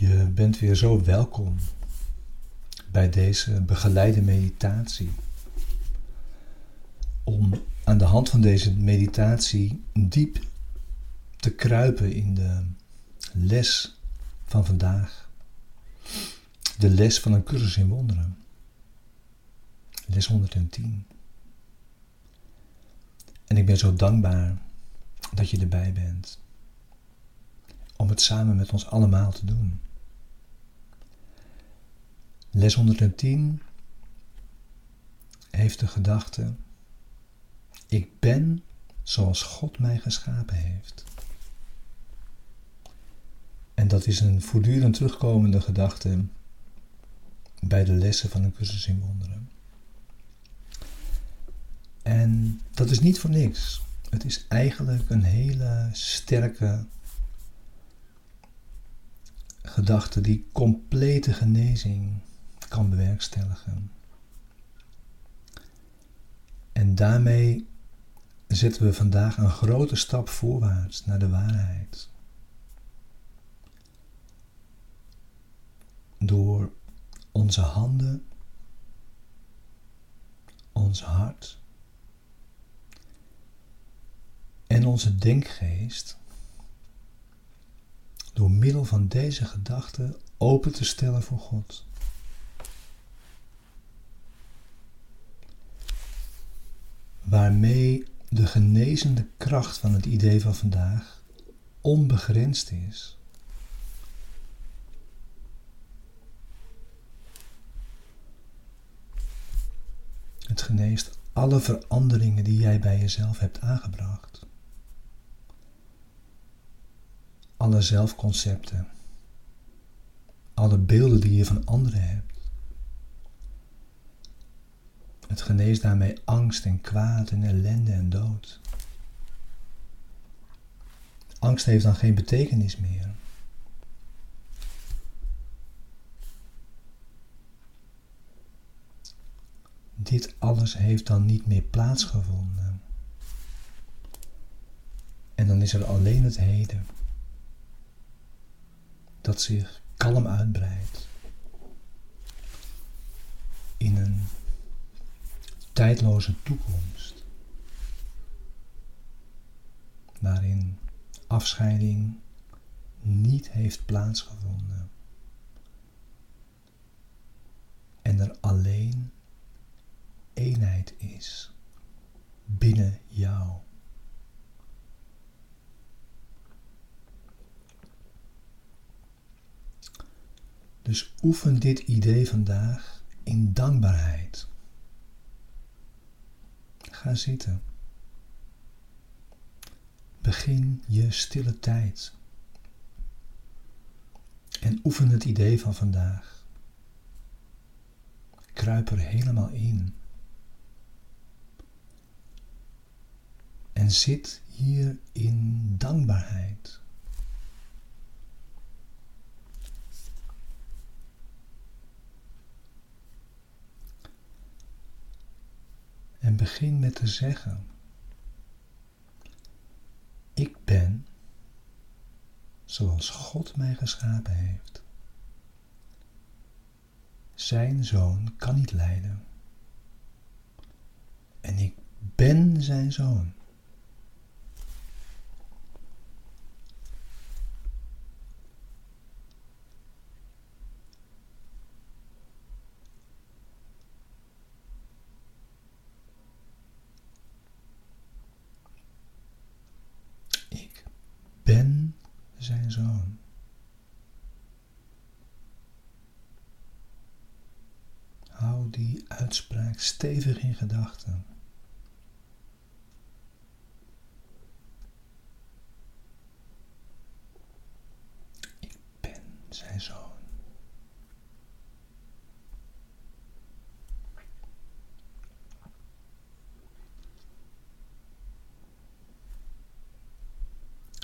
Je bent weer zo welkom bij deze begeleide meditatie. Om aan de hand van deze meditatie diep te kruipen in de les van vandaag. De les van een cursus in wonderen. Les 110. En ik ben zo dankbaar dat je erbij bent. Om het samen met ons allemaal te doen. Les 110 heeft de gedachte: Ik ben zoals God mij geschapen heeft. En dat is een voortdurend terugkomende gedachte bij de lessen van een cursus in wonderen. En dat is niet voor niks. Het is eigenlijk een hele sterke gedachte die complete genezing kan bewerkstelligen. En daarmee zetten we vandaag een grote stap voorwaarts naar de waarheid. Door onze handen, ons hart en onze denkgeest door middel van deze gedachten open te stellen voor God. Waarmee de genezende kracht van het idee van vandaag onbegrensd is. Het geneest alle veranderingen die jij bij jezelf hebt aangebracht. Alle zelfconcepten. Alle beelden die je van anderen hebt. Het geneest daarmee angst en kwaad en ellende en dood. Angst heeft dan geen betekenis meer. Dit alles heeft dan niet meer plaatsgevonden. En dan is er alleen het heden dat zich kalm uitbreidt in een tijdloze toekomst, waarin afscheiding niet heeft plaatsgevonden en er alleen eenheid is binnen jou. Dus oefen dit idee vandaag in dankbaarheid. Ga zitten. Begin je stille tijd. En oefen het idee van vandaag. Kruip er helemaal in. En zit hier in dankbaarheid. En begin met te zeggen: Ik ben zoals God mij geschapen heeft. Zijn zoon kan niet lijden. En ik ben zijn zoon. ben zijn zoon. Hou die stevig in gedachten. Ik ben zijn zoon.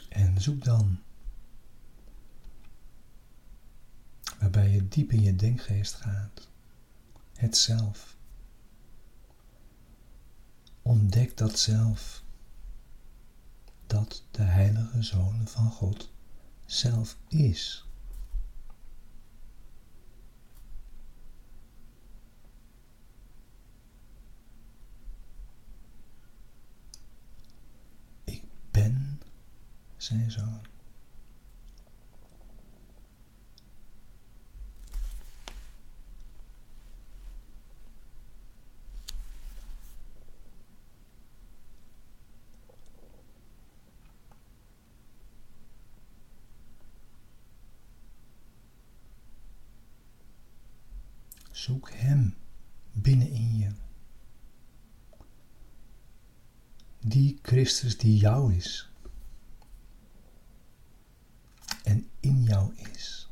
En zoek dan, waarbij je diep in je denkgeest gaat, het zelf. Ontdek dat zelf, dat de heilige zoon van God zelf is. Ik ben zijn zoon. Zoek Hem binnenin je. Die Christus die jou is en in jou is.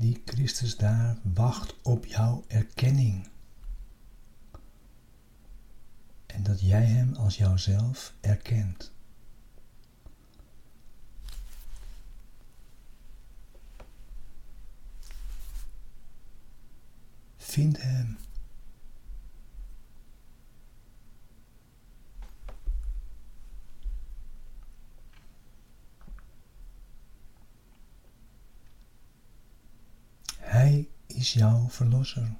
Die Christus daar wacht op jouw erkenning. En dat jij Hem als jouzelf erkent. Vind Hem. Is jouw verlosser.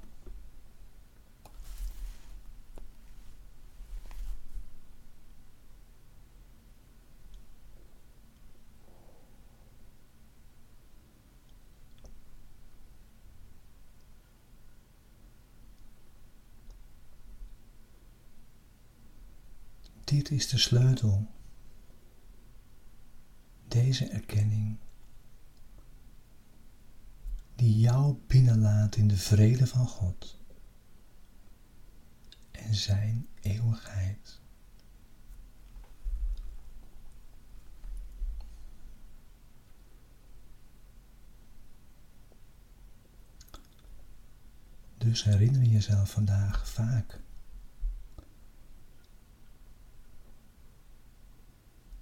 Dit is de sleutel. Deze erkenning die jou binnenlaat in de vrede van God en zijn eeuwigheid. Dus herinner jezelf vandaag vaak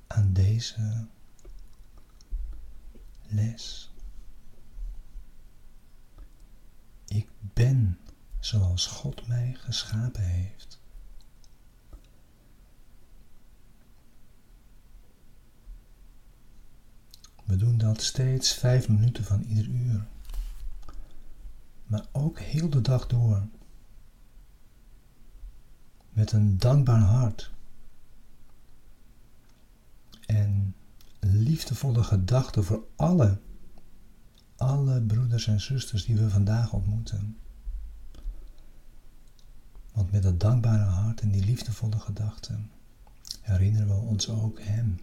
aan deze les. Ik ben zoals God mij geschapen heeft. We doen dat steeds vijf minuten van ieder uur. Maar ook heel de dag door. Met een dankbaar hart. En liefdevolle gedachten voor alle alle broeders en zusters die we vandaag ontmoeten. Want met dat dankbare hart en die liefdevolle gedachten herinneren we ons ook Hem.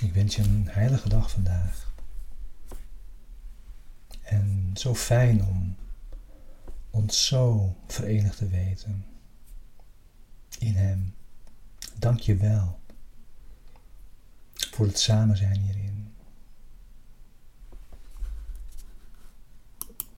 Ik wens je een heilige dag vandaag. En zo fijn om ons zo verenigd te weten in Hem. Dank je wel voor het samen zijn hierin.